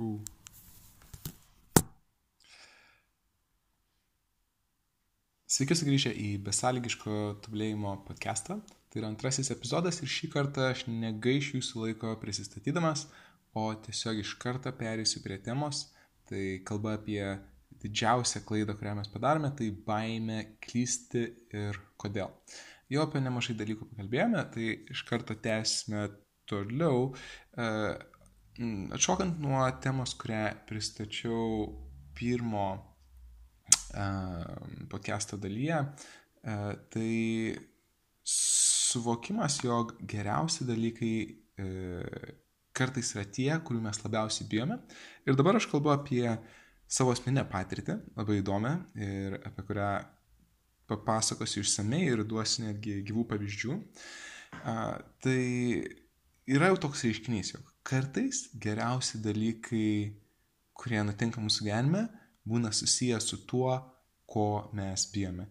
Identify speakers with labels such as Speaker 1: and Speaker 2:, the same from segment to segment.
Speaker 1: Uh. Sveiki sugrįžę į besąlygiško tobulėjimo podcastą. Tai yra antrasis epizodas ir šį kartą aš negaišiu jūsų laiko prisistatydamas, o tiesiog iš karto perėsiu prie temos. Tai kalba apie didžiausią klaidą, kurią mes padarome, tai baime klysti ir kodėl. Jau apie nemažai dalykų pakalbėjome, tai iš karto tęsime toliau. E, atšokant nuo temos, kurią pristačiau pirmo e, podcast'o dalyje, e, tai suvokimas, jog geriausi dalykai kartais yra tie, kurių mes labiausiai bijome. Ir dabar aš kalbu apie savo asmeninę patirtį, labai įdomią ir apie kurią papasakosiu išsamei ir duosiu netgi gyvų pavyzdžių. Tai yra jau toks reiškinys, jog kartais geriausi dalykai, kurie nutinka mūsų gyvenime, būna susiję su tuo, ko mes bijome.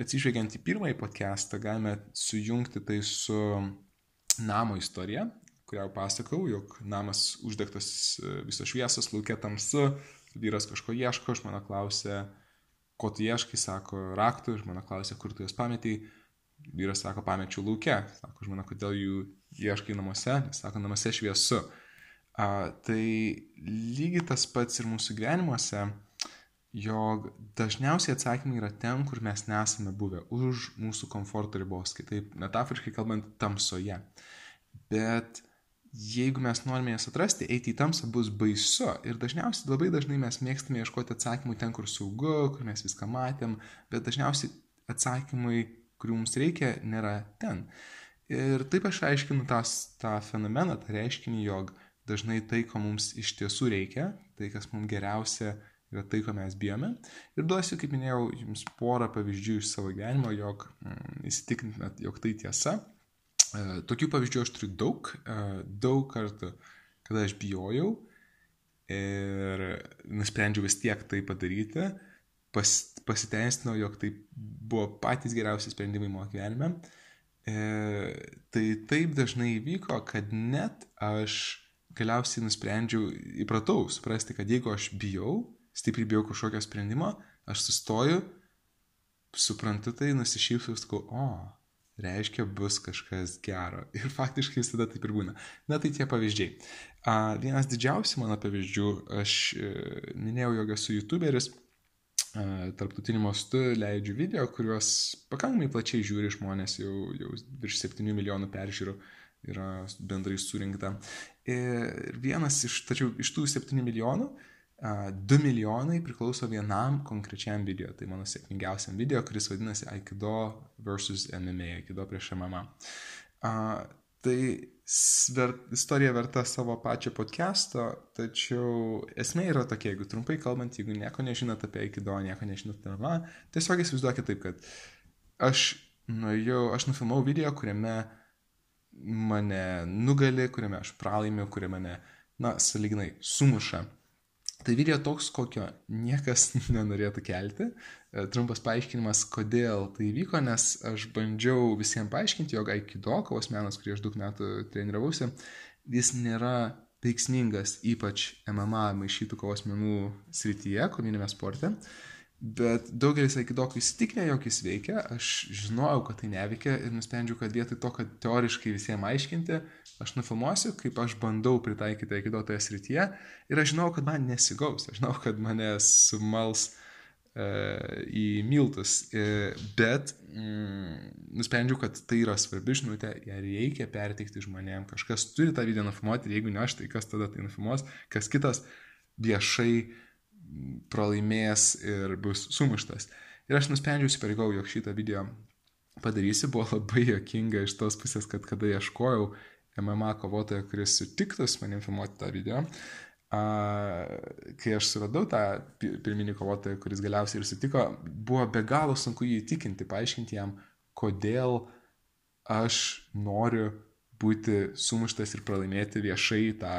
Speaker 1: Atsižvelgiant į pirmąjį podcastą, galime sujungti tai su namo istorija, kurią pasakau, jog namas uždegtas visos šviesos, laukia tamsu, vyras kažko ieško, žmona klausia, ko tu ieškai, sako raktų, žmona klausia, kur tu juos pametėjai, vyras sako, pamečiau laukia, sako žmona, kodėl jų ieškai namuose, sako, namuose šviesu. A, tai lygiai tas pats ir mūsų gyvenimuose, jog dažniausiai atsakymai yra ten, kur mes nesame buvę, už mūsų komforto ribos, kitaip metaforiškai kalbant, tamsoje. Bet jeigu mes norime jas atrasti, eiti į tamsą bus baisu. Ir dažniausiai labai dažnai mes mėgstame ieškoti atsakymų ten, kur saugu, kur mes viską matėm, bet dažniausiai atsakymai, kurių mums reikia, nėra ten. Ir taip aš aiškinu tas, tą fenomeną, tą reiškinį, jog dažnai tai, ko mums iš tiesų reikia, tai, kas mums geriausia, yra tai, ko mes bijome. Ir duosiu, kaip minėjau, jums porą pavyzdžių iš savo gyvenimo, jog mm, įsitikintumėt, jog tai tiesa. E, tokių pavyzdžių aš turiu daug, e, daug kartų, kada aš bijojau ir nusprendžiau vis tiek tai padaryti, pas, pasiteisinau, jog tai buvo patys geriausi sprendimai mano gyvenime. E, tai taip dažnai įvyko, kad net aš galiausiai nusprendžiau, įpratau suprasti, kad jeigu aš bijau, stipriai bijau kažkokio sprendimo, aš sustoju, suprantu tai, nusišypsau sakau, o, reiškia bus kažkas gero. Ir faktiškai visada taip ir būna. Na tai tie pavyzdžiai. A, vienas didžiausių mano pavyzdžių, aš e, minėjau, jog esu youtuberis, tarptautiniu mastu leidžiu video, kuriuos pakankamai plačiai žiūri žmonės, jau, jau virš 7 milijonų peržiūrų yra bendrai surinkta. Ir vienas iš, tačiau iš tų 7 milijonų, 2 milijonai priklauso vienam konkrečiam video, tai mano sėkmingiausiam video, kuris vadinasi Aikido vs. MMA, Aikido prieš MMA. Tai ver, istorija verta savo pačio podcast'o, tačiau esmė yra tokia, jeigu trumpai kalbant, jeigu nieko nežinot apie Aikido, nieko nežinot apie MMA, tiesiog įsivaizduokit taip, kad aš nuėjau, aš nufilmavau video, kuriame mane nugali, kuriame aš pralaimiu, kuriame mane, na, saliginai sumuša Tai video toks, kokio niekas nenorėtų kelti. E, trumpas paaiškinimas, kodėl tai vyko, nes aš bandžiau visiems paaiškinti, jog Aikido, kovos menas, kurį aš daug metų treniravausi, jis nėra veiksmingas, ypač MMA maišytų kovos menų srityje, kovinėme sporte. Bet daugelis aikidokų įsitikinę, jog jis veikia, aš žinojau, kad tai neveikia ir nusprendžiau, kad vietoj to, kad teoriškai visiems aiškinti, aš nufilmuosiu, kaip aš bandau pritaikyti aikido toje srityje. Ir aš žinau, kad man nesigaus, aš žinau, kad mane sumals e, į miltus, e, bet mm, nusprendžiau, kad tai yra svarbi žinutė, ją reikia perteikti žmonėms, kažkas turi tą video nufilmuoti ir jeigu ne aš, tai kas tada tai nufilmuos, kas kitas? Viešai pralaimės ir bus sumuštas. Ir aš nusprendžiau įsipareigau, jog šitą video padarysiu. Buvo labai jokinga iš tos pusės, kad kada ieškojau MMA kovotojo, kuris sutiktų su manim filmuoti tą video, a, kai aš suradau tą pirminį kovotoją, kuris galiausiai ir sutiko, buvo be galo sunku jį įtikinti, paaiškinti jam, kodėl aš noriu būti sumuštas ir pralaimėti viešai tą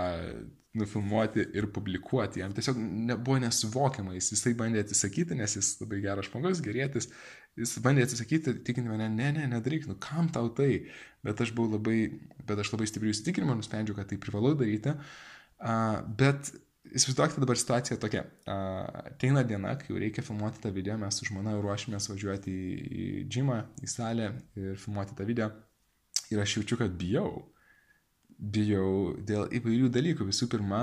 Speaker 1: nufilmuoti ir publikuoti. Jam tiesiog nebuvo nesuvokiama, jis visai bandė atsisakyti, nes jis labai geras žmogus, gerėtis, jis bandė atsisakyti, tikinti mane, ne, ne, nedaryk, nu kam tau tai, bet aš buvau labai, bet aš labai stipriai įsitikinimą nusprendžiau, kad tai privalau daryti, uh, bet įsivaizduokite dabar situaciją tokia. Ateina diena, kai jau reikia filmuoti tą video, mes su žmona ruošimės važiuoti į, į džimą, į salę ir filmuoti tą video. Ir aš jaučiu, kad bijau. Bijau dėl įvairių dalykų. Visų pirma,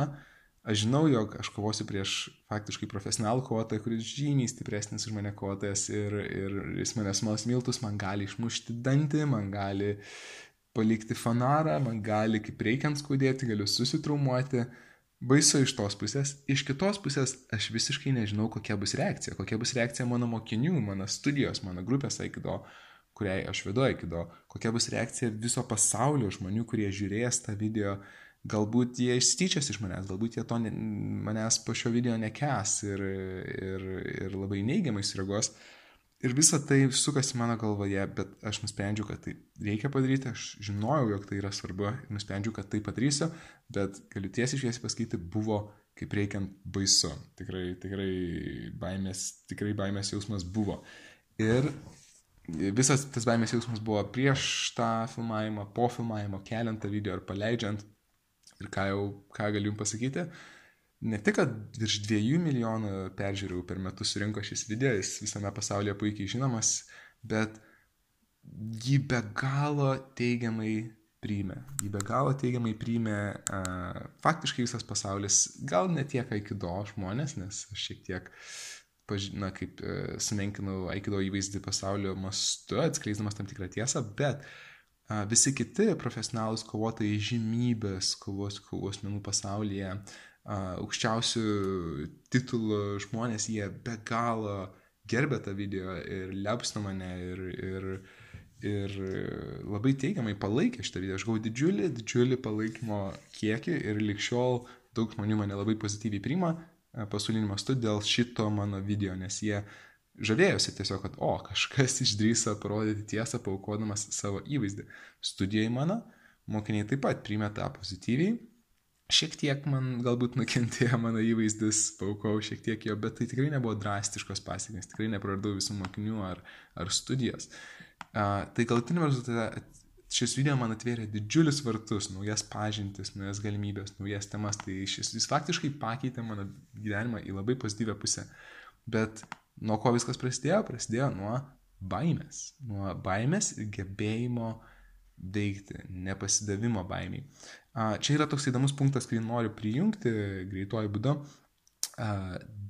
Speaker 1: aš žinau, jog aš kovosiu prieš faktiškai profesionalų kovotoją, kuris žymiai stipresnis už mane kovotojas ir, ir jis mane smalas miltus, man gali išmušti dantį, man gali palikti fanarą, man gali kaip reikiant skaudėti, galiu susitraumuoti. Baisu iš tos pusės. Iš kitos pusės aš visiškai nežinau, kokia bus reakcija. Kokia bus reakcija mano mokinių, mano studijos, mano grupės Aikido, kuriai aš vedu Aikido. Kokia bus reakcija viso pasaulio žmonių, kurie žiūrės tą video. Galbūt jie išstyčias iš manęs, galbūt jie to ne, manęs po šio video nekes ir, ir, ir labai neigiamai sureaguos. Ir visa tai sukasi mano galvoje, bet aš nusprendžiau, kad tai reikia padaryti, aš žinojau, jog tai yra svarbu ir nusprendžiau, kad tai padarysiu, bet galiu tiesiai šviesiai pasakyti, buvo kaip reikiant baisu. Tikrai, tikrai baimės, tikrai baimės jausmas buvo. Ir visas tas baimės jausmas buvo prieš tą filmavimą, po filmavimo, keliant tą video ar paleidžiant. Ir ką jau, ką galiu jums pasakyti, uh, ne tik, kad virš dviejų milijonų peržiūrų per metus surinko šis video, jis visame pasaulyje puikiai žinomas, bet jį be galo teigiamai priimė. Jį be galo teigiamai priimė uh, faktiškai visas pasaulis, gal ne tiek Aikido žmonės, nes aš šiek tiek, na, kaip uh, sumenkinau Aikido įvaizdį pasaulio mastu, atskleisdamas tam tikrą tiesą, bet uh, visi kiti profesionalus kovotojai žymybės kovos, kovos menų pasaulyje, uh, aukščiausių titulų žmonės, jie be galo gerbė tą video ir lepsta mane ir, ir, ir labai teigiamai palaikė šitą video. Aš gavau didžiulį, didžiulį palaikymo kiekį ir likščiol daug žmonių mane labai pozityviai priima pasauliniu mastu dėl šito mano video, nes jie žavėjosi tiesiog, kad, o, kažkas išdrįso parodyti tiesą, paukodamas savo įvaizdį. Studijai mano, mokiniai taip pat priimė tą pozityviai šiek tiek man galbūt nukentėjo mano įvaizdis, paukau šiek tiek jo, bet tai tikrai nebuvo drastiškos pasiekmes, tikrai nepraradau visų mokinių ar, ar studijas. Uh, tai galutiniam rezultate šis video man atvėrė didžiulius vartus, naujas pažintis, naujas galimybės, naujas temas, tai šis jis faktiškai pakeitė mano gyvenimą į labai pozityvę pusę. Bet nuo ko viskas prasidėjo? Prasidėjo nuo baimės. Nuo baimės ir gebėjimo veikti, nepasidavimo baimiai. Čia yra toks įdomus punktas, kurį noriu prijungti greituoju būdu.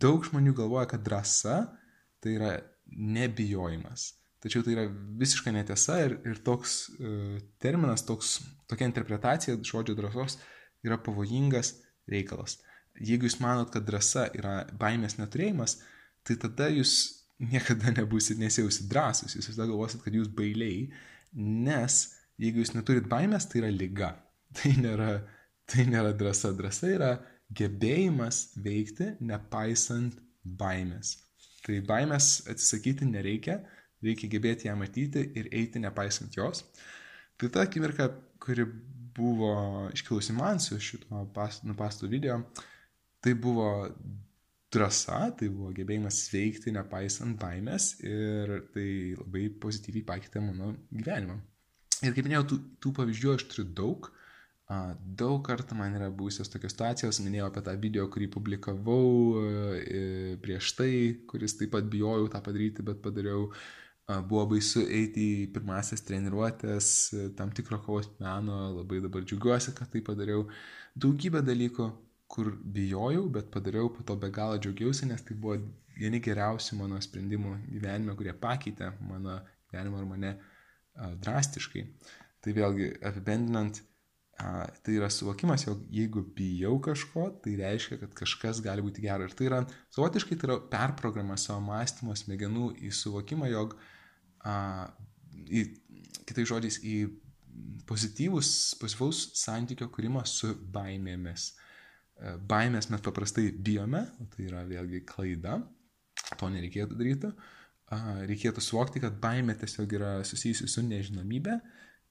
Speaker 1: Daug žmonių galvoja, kad drąsa tai yra nebijojimas. Tačiau tai yra visiškai netiesa ir, ir toks uh, terminas, toks, tokia interpretacija žodžio drąsos yra pavojingas reikalas. Jeigu jūs manot, kad drąsa yra baimės neturėjimas, tai tada jūs niekada nebūsit nesijausit drąsus, jūs visada galvosit, kad jūs bailiai, nes jeigu jūs neturit baimės, tai yra lyga. Tai nėra, tai nėra drąsa. Drąsa yra gebėjimas veikti nepaisant baimės. Tai baimės atsisakyti nereikia, reikia gebėti ją matyti ir eiti nepaisant jos. Tai ta akimirka, kuri buvo iškilusi man su šito nupastų video, tai buvo drąsa, tai buvo gebėjimas veikti nepaisant baimės ir tai labai pozityviai pakeitė mano gyvenimą. Ir kaip minėjau, tų, tų pavyzdžių aš turiu daug. Daug kartų man yra būsios tokios situacijos, minėjau apie tą video, kurį publikavau e, prieš tai, kuris taip pat bijojau tą padaryti, bet padariau. Buvo baisu eiti į pirmasias treniruotės e, tam tikro kovos meno, labai dabar džiugiuosi, kad tai padariau. Daugybė dalykų, kur bijojau, bet padariau, po to be galo džiaugiausi, nes tai buvo vieni geriausių mano sprendimų gyvenime, kurie pakeitė mano gyvenimą ir mane drastiškai. Tai vėlgi apibendinant, tai yra suvokimas, jog jeigu bijau kažko, tai reiškia, kad kažkas gali būti gero. Ir tai yra, savotiškai tai yra perprograma savo mąstymo smegenų į suvokimą, jog, a, į, kitai žodžiais, į pozityvus, pozityvaus santykio kūrimą su baimėmis. E, baimės mes paprastai bijome, tai yra vėlgi klaida, to nereikėtų daryti. Reikėtų suvokti, kad baimė tiesiog yra susijusi su nežinomybė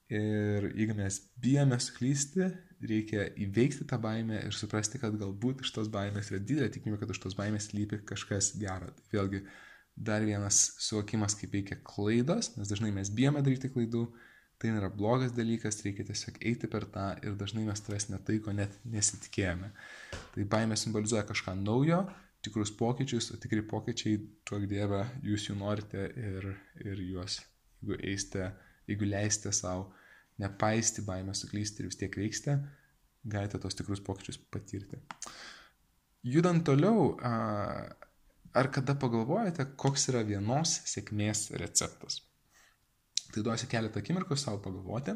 Speaker 1: Ir jeigu mes bijome suklysti, reikia įveikti tą baimę ir suprasti, kad galbūt iš tos baimės yra didelė tikimybė, kad už tos baimės lypi kažkas gero. Tai vėlgi dar vienas suvokimas, kaip veikia klaidos, nes dažnai mes bijome daryti klaidų, tai nėra blogas dalykas, reikia tiesiog eiti per tą ir dažnai mes tavęs netaiko, net nesitikėjome. Tai baimė simbolizuoja kažką naujo, tikrus pokyčius, o tikri pokyčiai, tuo Dieve, jūs jų norite ir, ir juos, jeigu eisite, jeigu leisite savo nepaisti baimę suklysti ir vis tiek veiksite, galite tos tikrus pokyčius patirti. Judant toliau, ar kada pagalvojate, koks yra vienos sėkmės receptas? Tai duosiu keletą akimirkų savo pagalvoti,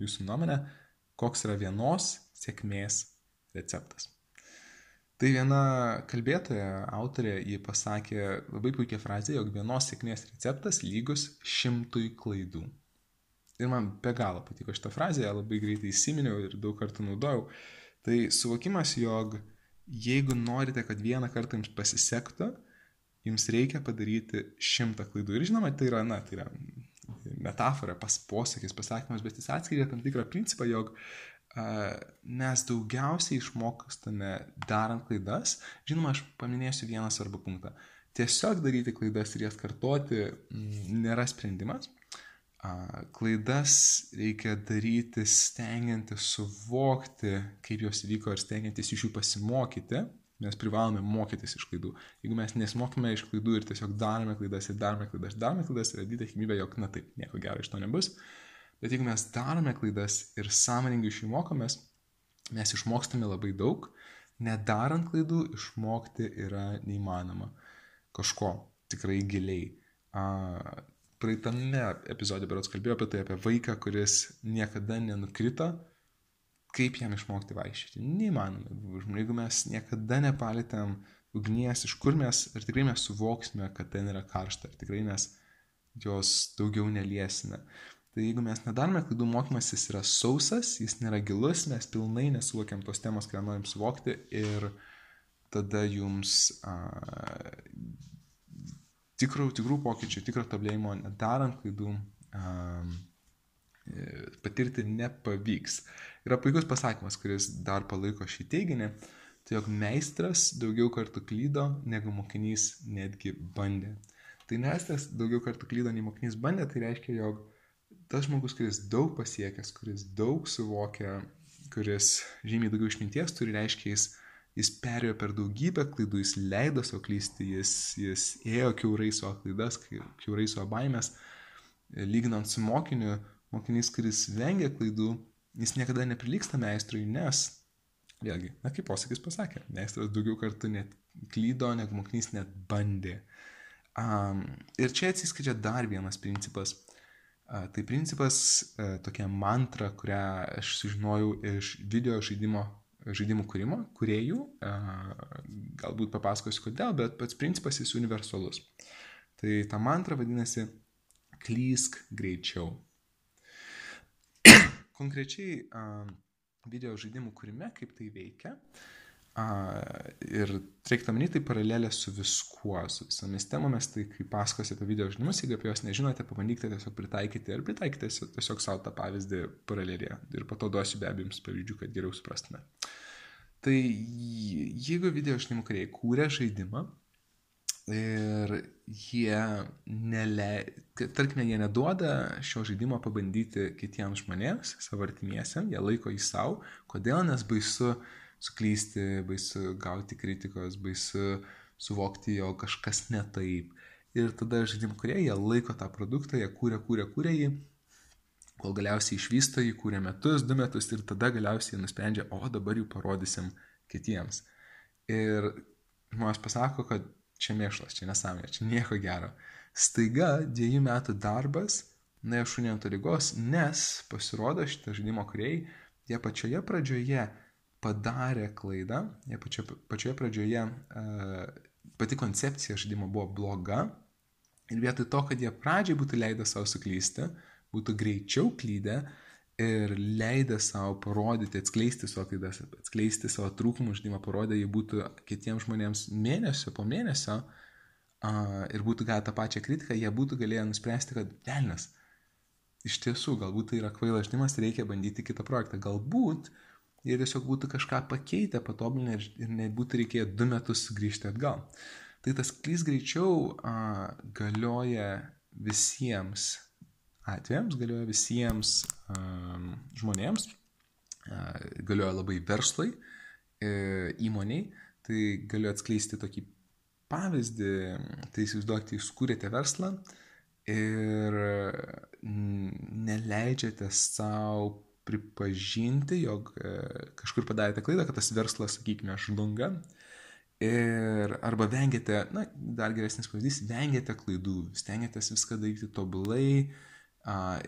Speaker 1: jūsų nuomonė, koks yra vienos sėkmės receptas. Tai viena kalbėtoja, autorė, ji pasakė labai puikia frazė, jog vienos sėkmės receptas lygus šimtui klaidų. Ir man be galo patiko šitą frazę, ją labai greitai įsiminiau ir daug kartų naudojau. Tai suvokimas, jog jeigu norite, kad vieną kartą jums pasisektų, jums reikia padaryti šimtą klaidų. Ir žinoma, tai yra, na, tai yra metafora, pas posakis, pasakymas, bet jis atskiria tam tikrą principą, jog uh, mes daugiausiai išmokstame darant klaidas. Žinoma, aš paminėsiu vieną svarbų punktą. Tiesiog daryti klaidas ir jas kartoti m, nėra sprendimas klaidas reikia daryti stengiantis suvokti, kaip jos įvyko ir stengiantis iš jų pasimokyti. Mes privalome mokytis iš klaidų. Jeigu mes nesimokime iš klaidų ir tiesiog darome klaidas ir darome klaidas, darome klaidas, yra didelė tikimybė, jog, na taip, nieko gero iš to nebus. Bet jeigu mes darome klaidas ir sąmoningai iš jų mokomės, mes išmokstame labai daug. Nedarant klaidų išmokti yra neįmanoma kažko tikrai giliai praeitame epizode berots kalbėjau apie tai, apie vaiką, kuris niekada nenukrito, kaip jam išmokti vaikščioti. Neįmanoma. Jeigu mes niekada nepalėtėm ugnies, iš kur mes, ir tikrai mes suvoksime, kad ten yra karšta, ir tikrai mes jos daugiau neliesime. Tai jeigu mes nedarome klaidų, mokymasis yra sausas, jis nėra gilus, mes pilnai nesuvokiam tos temos, kurią norim suvokti ir tada jums a, tikrų, tikrų pokyčių, tikro tobulėjimo, nedarant klaidų, um, patirti nepavyks. Yra puikus pasakymas, kuris dar palaiko šį teiginį, tai jog meistras daugiau kartų klydo, negu mokinys netgi bandė. Tai meistras daugiau kartų klydo, nei mokinys bandė, tai reiškia, jog tas žmogus, kuris daug pasiekęs, kuris daug suvokia, kuris žymiai daugiau išminties turi, reiškia, jis jis perėjo per daugybę klaidų, jis leido savo klysti, jis, jis ėjo kiaurai savo klaidas, kiaurai savo baimės, lyginant su mokiniu, mokinys, kuris vengia klaidų, jis niekada neprilyksta meistrui, nes, vėlgi, na kaip posakis pasakė, meistras daugiau kartų net klydo, negu mokinys net bandė. Um, ir čia atsiskaičia dar vienas principas. Uh, tai principas, uh, tokia mantra, kurią aš sužinojau iš video žaidimo žaidimų kūrimo, kuriejų, galbūt papasakosiu kodėl, bet pats principas jis universalus. Tai ta mantra vadinasi klysk greičiau. Konkrečiai video žaidimų kūrime, kaip tai veikia. Ir reikia manyti, tai paralelė su viskuo, su visomis temomis, tai kai pasakosiu apie video žaidimus, jeigu apie juos nežinote, pabandykite tiesiog pritaikyti ir pritaikyti tiesiog savo tą pavyzdį paralelėje. Ir po to duosiu be abejo jums pavyzdžių, kad geriau suprastume. Tai jeigu video žaidimų kuriai kūrė žaidimą ir jie nelei, tarkime, jie neduoda šio žaidimo pabandyti kitiems žmonėms, savo artimiesiam, jie laiko jį savo, kodėl, nes baisu suklysti, baisu gauti kritikos, baisu suvokti, jo kažkas ne taip. Ir tada žaidimų kurie jie laiko tą produktą, jie kūrė, kūrė, kūrė jį kol galiausiai išvysto jį, kūrė metus, du metus ir tada galiausiai nusprendžia, o dabar jau parodysim kitiems. Ir žmonės pasako, kad čia mėšlas, čia nesąmonė, čia nieko gero. Staiga dviejų metų darbas nuėjo šunį ant lygos, nes pasirodo šitą žaidimo kuriejai, jie pačioje pradžioje padarė klaidą, jie pačioje, pačioje pradžioje uh, pati koncepcija žaidimo buvo bloga ir vietoj to, kad jie pradžiai būtų leidę savo suklysti, būtų greičiau klydę ir leidę savo parodyti, atskleisti savo klaidas, atskleisti savo trūkumų žaidimą, parodę jį būtų kitiems žmonėms mėnesio po mėnesio uh, ir būtų gavę tą pačią kritiką, jie būtų galėję nuspręsti, kad velnas, iš tiesų, galbūt tai yra kvailas žaidimas, reikia bandyti kitą projektą. Galbūt jie tiesiog būtų kažką pakeitę, patobulinę ir, ir nebūtų reikėję du metus sugrįžti atgal. Tai tas klys greičiau uh, galioja visiems atvejams, galioja visiems um, žmonėms, uh, galioja labai verslai e, įmoniai, tai galiu atskleisti tokį pavyzdį, tai įsivaizduokite, jūs kūrėte verslą ir neleidžiate savo pripažinti, jog e, kažkur padarėte klaidą, kad tas verslas, sakykime, žlunga. Ir arba vengiate, na, dar geresnis pavyzdys, vengiate klaidų, stengiatės viską daryti tobulai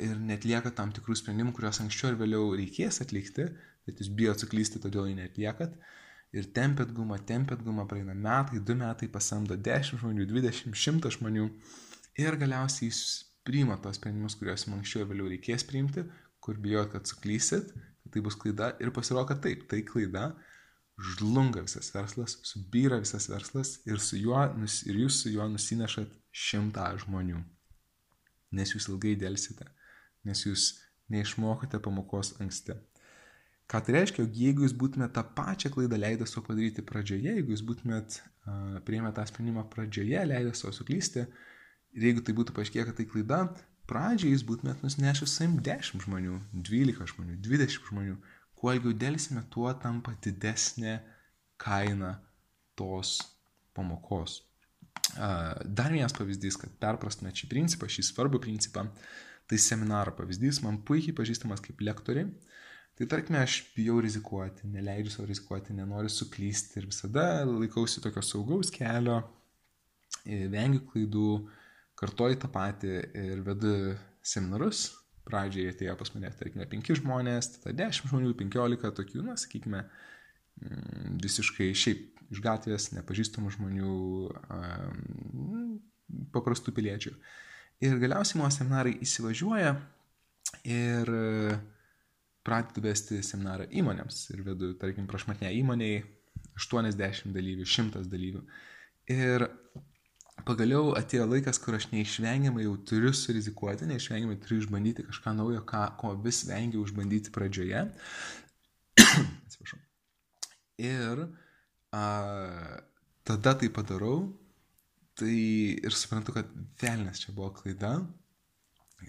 Speaker 1: ir netliekat tam tikrų sprendimų, kuriuos anksčiau ir vėliau reikės atlikti, bet jūs bijot suklysti, todėl jų netliekat. Ir tempėt gumą, tempėt gumą, praeina metai, du metai, pasamdo 10 žmonių, 20, 100 žmonių ir galiausiai jūs priimat tos sprendimus, kuriuos jums anksčiau ir vėliau reikės priimti, kur bijot, kad suklysit, kad tai bus klaida ir pasirodo, kad taip, tai klaida, žlunga visas verslas, subyra visas verslas ir, juo, ir jūs su juo nusinešat šimtą žmonių. Nes jūs ilgai dėlsite, nes jūs neišmokote pamokos anksti. Ką tai reiškia, jeigu jūs būtumėte tą pačią klaidą leidę savo padaryti pradžioje, jeigu jūs būtumėte uh, prieimę tą sprendimą pradžioje, leidę savo suklysti, ir jeigu tai būtų paaiškėję, kad tai klaida, pradžiai jūs būtumėt nusinešęs savim 10 žmonių, 12 žmonių, 20 žmonių. Kuo ilgiau dėlsime, tuo tampa didesnė kaina tos pamokos. Dar vienas pavyzdys, kad perprastumėt šį principą, šį svarbų principą, tai seminaro pavyzdys, man puikiai pažįstamas kaip lektoriai. Tai tarkime, aš bijau rizikuoti, neleidžiu savo rizikuoti, nenoriu suklysti ir visada laikausi tokio saugaus kelio, vengiu klaidų, kartoju tą patį ir vedu seminarus. Pradžiai atėjo pas mane, tarkime, 5 žmonės, tada 10 žmonių, 15 tokių, na, sakykime, mm, visiškai šiaip iš gatvės, nepažįstamų žmonių, paprastų piliečių. Ir galiausiai mano seminarai įsivažiuoja ir pradedu vesti seminarą įmonėms ir vedu, tarkim, prašmatnė įmoniai 80 dalyvių, 100 dalyvių. Ir pagaliau atėjo laikas, kur aš neišvengiamai jau turiu surizikuoti, neišvengiamai turiu išbandyti kažką naujo, ką, ko vis vengiau išbandyti pradžioje. Atsiprašau. Ir a, tada tai padarau, tai ir suprantu, kad velnės čia buvo klaida,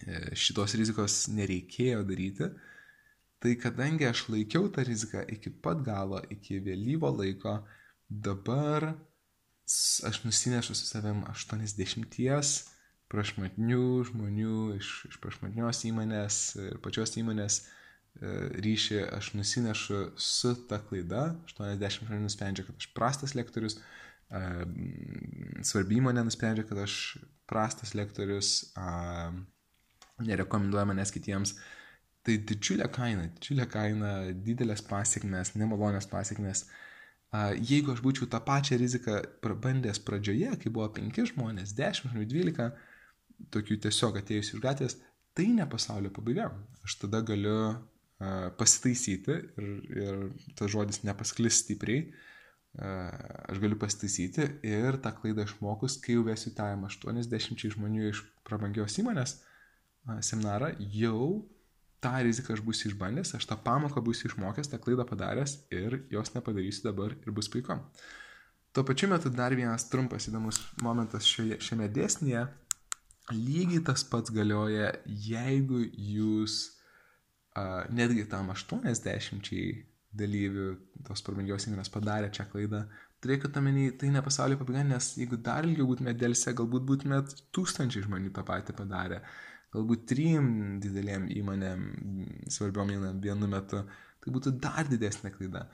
Speaker 1: e, šitos rizikos nereikėjo daryti. Tai kadangi aš laikiau tą riziką iki pat galo, iki vėlyvo laiko, dabar aš nusinešu su savim 80 prašmatnių žmonių iš, iš prašmatnios įmonės ir pačios įmonės e, ryšį aš nusinešu su ta klaida. 80 žmonių nusprendžia, kad aš prastas lektorius, e, svarbi įmonė nusprendžia, kad aš prastas lektorius, nerekomenduoja manęs kitiems. Tai didžiulė kaina, didžiulė kaina, didelės pasiekmes, nemalonės pasiekmes. Uh, Jeigu aš būčiau tą pačią riziką prabandęs pradžioje, kai buvo 5 žmonės, 10 žmonių, 12, tokių tiesiog atėjusių iš gatvės, tai ne pasaulio pabaiga. Aš tada galiu pasitaisyti ir, ir tas žodis nepasklis stipriai. Aš galiu pasitaisyti ir tą klaidą išmokus, kai jau vesiu tą 80 žmonių iš prabangios įmonės seminarą, jau tą riziką aš būsiu išbandęs, aš tą pamoką būsiu išmokęs, tą klaidą padaręs ir jos nepadarysiu dabar ir bus puiku. Tuo pačiu metu dar vienas trumpas įdomus momentas šioje, šiame dėsnėje. Lygiai tas pats galioja, jeigu jūs uh, netgi tam 80 dalyvių tos prabangios įmonės padarė čia klaidą, turėkit omeny, tai ne pasaulio pabaiga, nes jeigu dar ilgiau būtumėte dėlse, galbūt būtumėte tūkstančiai žmonių tą patį padarę galbūt trim didelėm įmonėm, svarbiom įmonėm vienu metu, tai būtų dar didesnė klaida.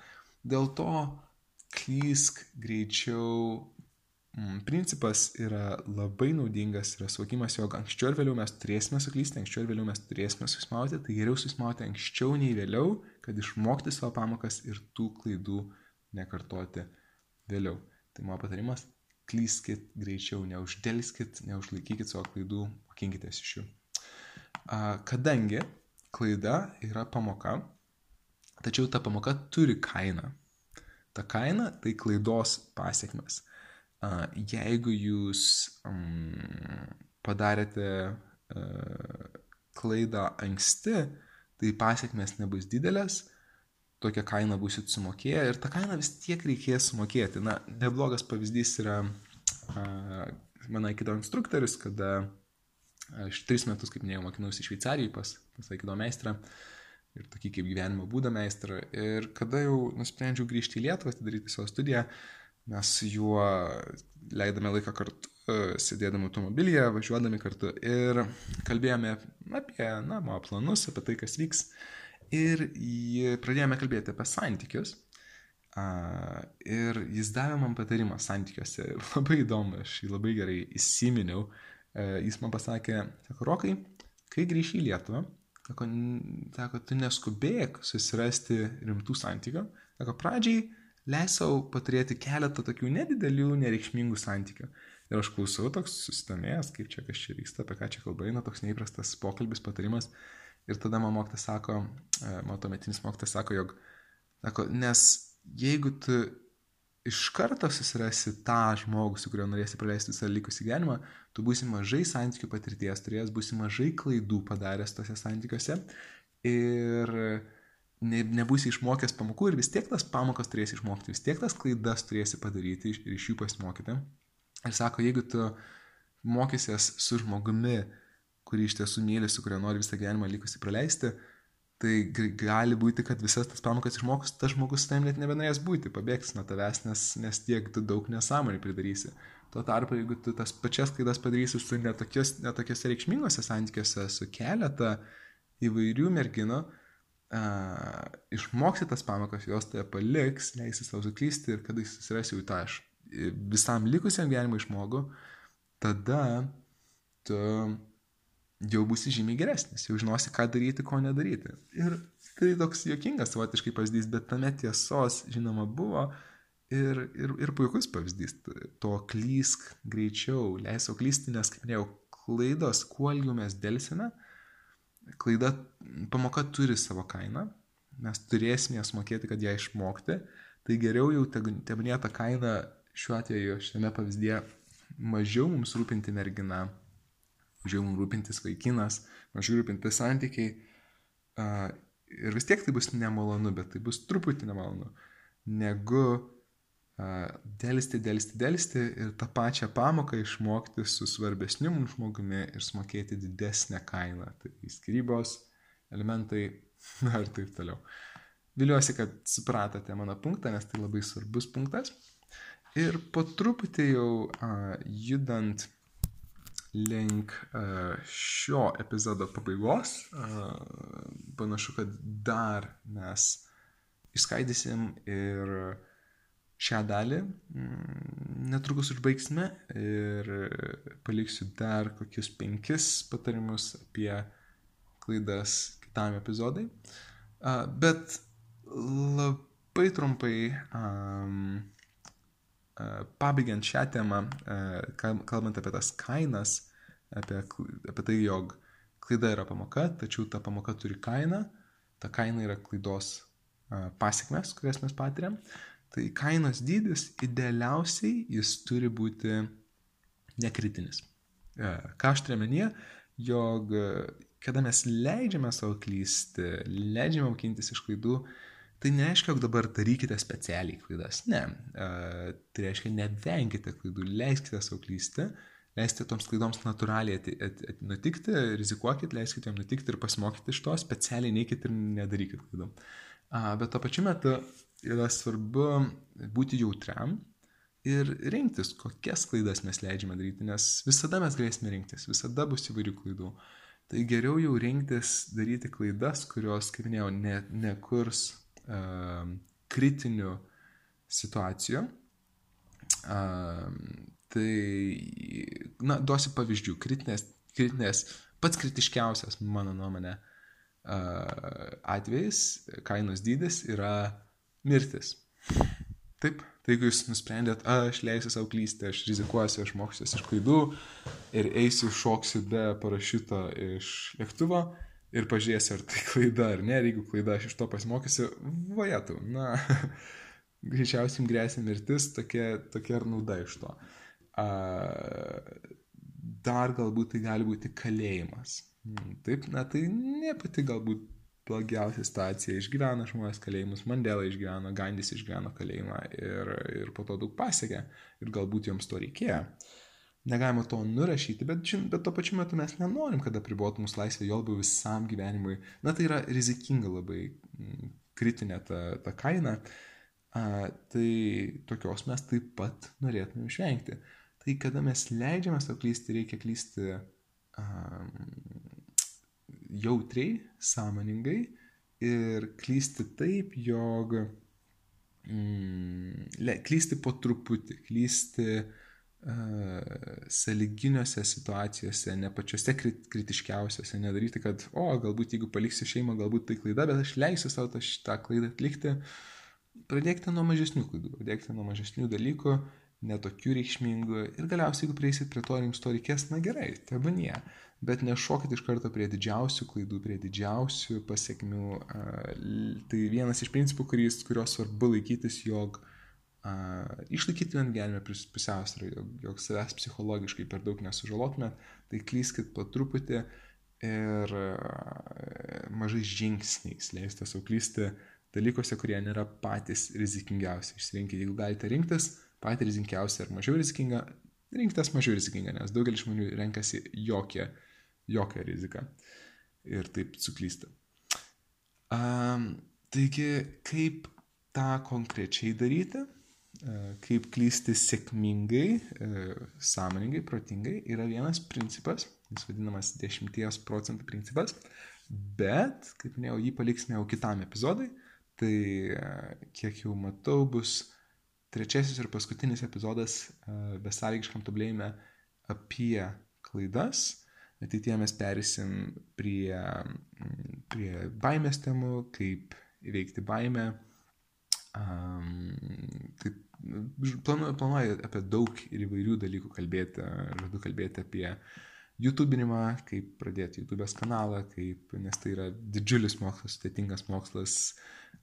Speaker 1: Dėl to klysk greičiau. Mm, principas yra labai naudingas, yra suvokimas, jog anksčiau ir vėliau mes turėsime suklysti, anksčiau ir vėliau mes turėsime susmauti, tai geriau susmauti anksčiau nei vėliau, kad išmokti savo pamokas ir tų klaidų nekartoti vėliau. Tai mano patarimas - klyskit greičiau, neuždėlskit, neužlaikykit savo klaidų, mokinkitės iš jų kadangi klaida yra pamoka, tačiau ta pamoka turi kainą. Ta kaina tai klaidos pasiekmes. Jeigu jūs um, padarėte uh, klaidą anksti, tai pasiekmes nebus didelės, tokią kainą busit sumokėję ir tą kainą vis tiek reikės sumokėti. Na, neblogas pavyzdys yra uh, mano kito instruktorius, kada Aš tris metus, kaip minėjau, mokinausi Šveicarijoje pas, pas Aikido meistrą. ir tokį kaip gyvenimo būdą meistrą. Ir kada jau nusprendžiau grįžti į Lietuvą, atidaryti savo studiją, mes su juo leidome laiką kartu, sėdėdami automobilyje, važiuodami kartu ir kalbėjome apie, na, mano planus, apie tai, kas vyks. Ir pradėjome kalbėti apie santykius. Ir jis davė man patarimą santykiuose. Labai įdomu, aš jį labai gerai įsiminiau. Jis man pasakė, sako, Rokai, kai grįši į Lietuvą, Sako, sako, tu neskubėk susirasti rimtų santykių. Sako, pradžiai leis savo paturėti keletą tokių nedidelių, nereikšmingų santykių. Ir aš klausau toks susidomėjęs, kaip čia kas čia vyksta, apie ką čia kalba eina, toks neįprastas pokalbis, patarimas. Ir tada man mokytas sako, e, mano tuometinis mokytas sako, jog, sako, nes jeigu tu iš karto susirasi tą žmogų, su kuriuo norėsi praleisti visą likusį gyvenimą, tu būsi mažai santykių patirties turėjęs, būsi mažai klaidų padaręs tose santykiuose ir ne, nebūsi išmokęs pamokų ir vis tiek tas pamokas turėsi išmokti, vis tiek tas klaidas turėsi padaryti ir iš jų pasimokyti. Ir sako, jeigu tu mokysies su žmogumi, kurį iš tiesų myli, su kuriuo nori visą gyvenimą likusi praleisti, Tai gali būti, kad visas tas pamokas išmokus, tas žmogus tam net nebenorės būti, pabėgs nuo tavęs, nes, nes tiek tu daug nesąmonį pridarysi. Tuo tarpu, jeigu tu tas pačias klaidas padarysi su netokios reikšmingose santykiuose, su keletą įvairių merginų, uh, išmoksi tas pamokas, jos tave paliks, leisi savo suklysti ir kada susirasi jau tą aš visam likusiam gyvenimui žmogų, tada tu jau būsi žymiai geresnis, jau žinosi, ką daryti, ko nedaryti. Ir tai toks juokingas savotiškai pavyzdys, bet tame tiesos, žinoma, buvo ir, ir, ir puikus pavyzdys. To klysk greičiau, leisau klysti, nes, kaip minėjau, klaidos, kuo ilgiau mes dėlsime, klaida, pamoka turi savo kainą, mes turėsime jas mokėti, kad ją išmokti, tai geriau jau tebūnė ta kaina šiuo atveju, šiame pavyzdėje, mažiau mums rūpinti mergina, mažiau mums rūpintis vaikinas, mažiau rūpintis santykiai. Uh, ir vis tiek tai bus nemalonu, bet tai bus truputį nemalonu, negu uh, dėlisti, dėlisti, dėlisti ir tą pačią pamoką išmokti su svarbesniu mums žmogumi ir sumokėti didesnę kainą. Tai skirybos, elementai ir taip toliau. Viliuosi, kad supratote mano punktą, nes tai labai svarbus punktas. Ir po truputį jau uh, judant link e, šio epizodo pabaigos. E, panašu, kad dar mes išskaidysim ir šią dalį. Mm, netrukus užbaigsime ir paliksiu dar kokius penkis patarimus apie klaidas kitam epizodai. E, bet labai trumpai um, pabaigiant šią temą, kalbant apie tas kainas, apie, apie tai, jog klaida yra pamoka, tačiau ta pamoka turi kainą, ta kaina yra klaidos pasiekmes, kurias mes patiriam. Tai kainos dydis idealiausiai jis turi būti nekritinis. Ką aš turiu menyje, jog kada mes leidžiame savo klysti, leidžiame mokintis iš klaidų, Tai nereiškia, jog dabar darykite specialiai klaidas. Ne. Uh, tai reiškia, nevenkite klaidų, leiskite savo klysti, leiskite toms klaidoms natūraliai at, at, at, nutikti, rizikuokit, leiskite jam nutikti ir pasimokyti iš to, specialiai neikit ir nedarykit klaidų. Uh, bet tuo pačiu metu yra svarbu būti jautriam ir rinktis, kokias klaidas mes leidžiame daryti, nes visada mes galėsime rinktis, visada bus įvairių klaidų. Tai geriau jau rinktis daryti klaidas, kurios, kaip minėjau, ne, nekurs kritinių situacijų. Tai, na, duosiu pavyzdžių. Kritinės, kritinės, pats kritiškiausias, mano nuomonė, atvejis, kainos dydis yra mirtis. Taip, tai jeigu jūs nusprendėt, aš leisiu savo klysti, aš rizikuosiu, aš mokysiuosi iš klaidų ir eisiu šoksiu be parašyto iš lėktuvo, ir pažiūrėsiu, ar tai klaida ar ne, ir jeigu klaida aš iš to pasimokysiu, vajetų, na, greičiausiai grėsia mirtis, tokia, tokia ir nauda iš to. A, dar galbūt tai gali būti kalėjimas. Hmm, taip, na tai ne pati galbūt blogiausia situacija. Išgyvena žmonės kalėjimus, Mandela išgyveno, Gandis išgyveno kalėjimą ir, ir po to daug pasiekė ir galbūt joms to reikėjo. negalima to nurašyti, bet, bet tuo pačiu metu mes nenorim, kad apribotų mūsų laisvę jo labiau visam gyvenimui. Na tai yra rizikinga labai mm, kritinė ta, ta kaina. A, tai tokios mes taip pat norėtume išvengti. Tai kada mes leidžiame savo klysti, reikia klysti um, jautriai, sąmoningai ir klysti taip, jog mm, le, klysti po truputį, klysti uh, saliginiuose situacijose, ne pačiose krit, kritiškiausiose, nedaryti, kad, o, galbūt jeigu paliksiu šeimą, galbūt tai klaida, bet aš leisiu savo tą, tą klaidą atlikti. Pradėkite nuo mažesnių klaidų, pradėkite nuo mažesnių dalykų, netokių reikšmingų ir galiausiai, jeigu prieisit prie to ir jums to reikės, na gerai, tebanie. Bet nešokit iš karto prie didžiausių klaidų, prie didžiausių pasiekmių. Tai vienas iš principų, kuris, kurios svarbu laikytis, jog išlaikytumėt gyvenime pusiausvyrą, jog, jog savęs psichologiškai per daug nesužalotumėt, tai klyskit po truputį ir mažais žingsniais leisti savo klysti dalykuose, kurie nėra patys rizikingiausi. Išsirinkite, jeigu galite rinktis patį rizikingiausią ar mažiau rizikingą, rinkitės mažiau rizikingą, nes daugelis žmonių renkasi jokią jokią riziką ir taip suklysti. Um, taigi, kaip tą konkrečiai daryti, kaip klysti sėkmingai, sąmoningai, protingai, yra vienas principas, jis vadinamas 10 procentų principas, bet, kaip minėjau, jį paliksime jau kitam epizodui, tai kiek jau matau, bus trečiasis ir paskutinis epizodas besąlygiškam tobulėjime apie klaidas ateityje mes perėsim prie, prie baimės temų, kaip įveikti baimę. Um, taip, planuoju, planuoju apie daug ir įvairių dalykų kalbėti. Žadu kalbėti apie YouTube'inimą, kaip pradėti YouTube'ės kanalą, kaip, nes tai yra didžiulis mokslas, sudėtingas mokslas.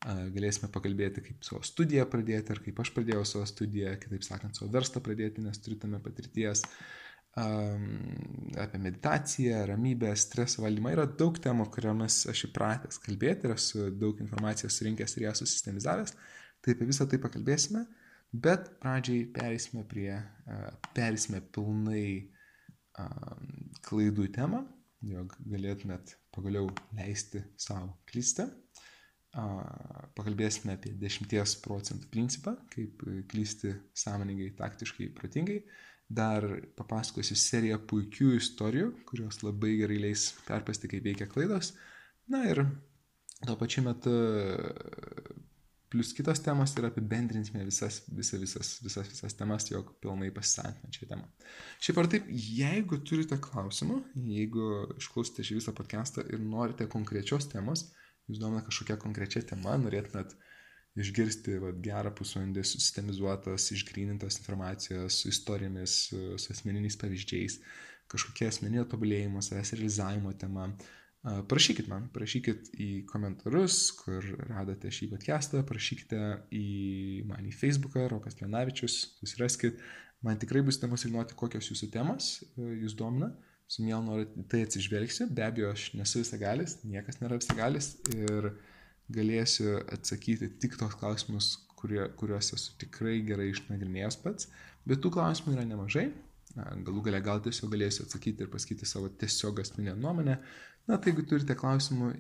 Speaker 1: Galėsime pakalbėti, kaip savo studiją pradėti, ar kaip aš pradėjau savo studiją, kitaip sakant, savo verslą pradėti, nes turiu tame patirties. Apie meditaciją, ramybę, streso valdymą. Yra daug temų, kuriomis aš įpratęs kalbėti ir esu daug informacijos surinkęs ir ją susistemizavęs. Tai apie visą tai pakalbėsime, bet pradžiai perėsime prie, perėsime pilnai klaidų temą, jog galėtumėt pagaliau leisti savo klysti. Pakalbėsime apie 10 procentų principą, kaip klysti sąmoningai, taktiškai, protingai Dar papasakosiu seriją puikių istorijų, kurios labai gerai leis perpasti, kaip veikia klaidos. Na ir tuo pačiu metu plus kitos temos ir apibendrinsime visas, visas, visas, visas, visas temas, jog pilnai pasisankime šią temą. Šiaip ar taip, jeigu turite klausimų, jeigu išklausite šį visą podcastą ir norite konkrečios temos, jūs domina kažkokia konkrečia tema, norėtumėt uh, išgirsti vat, gerą pusvalandį susistemizuotos, išgrynintos informacijos su istorijomis, su, asmeniniais pavyzdžiais, kažkokia asmeninio tobulėjimo, savęs realizavimo tema. Parašykit man, parašykit į komentarus, kur radote šį podcastą, parašykite į man į Facebooką, Rokas Lenavičius, susiraskit. Man tikrai bus įdomu sužinoti, kokios jūsų temos e, jūs domina. Su mielu noriu tai atsižvelgsiu. Be abejo, aš nesu visagalis, niekas nėra visagalis. Ir uh, galėsiu atsakyti tik tos klausimus, kurie, kuriuos esu tikrai gerai išnagrinėjęs pats, bet tų klausimų yra nemažai. Galų gale gal tiesiog galėsiu atsakyti ir pasakyti savo tiesiog asmeninę nuomonę. Na, tai jeigu turite klausimų,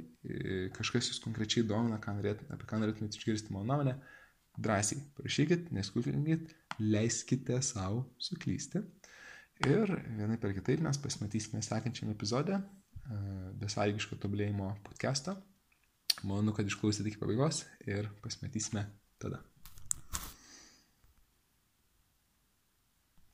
Speaker 1: kažkas jūs konkrečiai domina, ką norėt, apie ką norėtumėte išgirsti mano nuomonę, drąsiai parašykit, neskupinkit, leiskite savo suklysti. Ir vienai per kitaip mes pasimatysime sekančiame epizode besąlygiško tobulėjimo podcast'o. Manau, kad išklausėte iki pabaigos ir pasimatysime tada.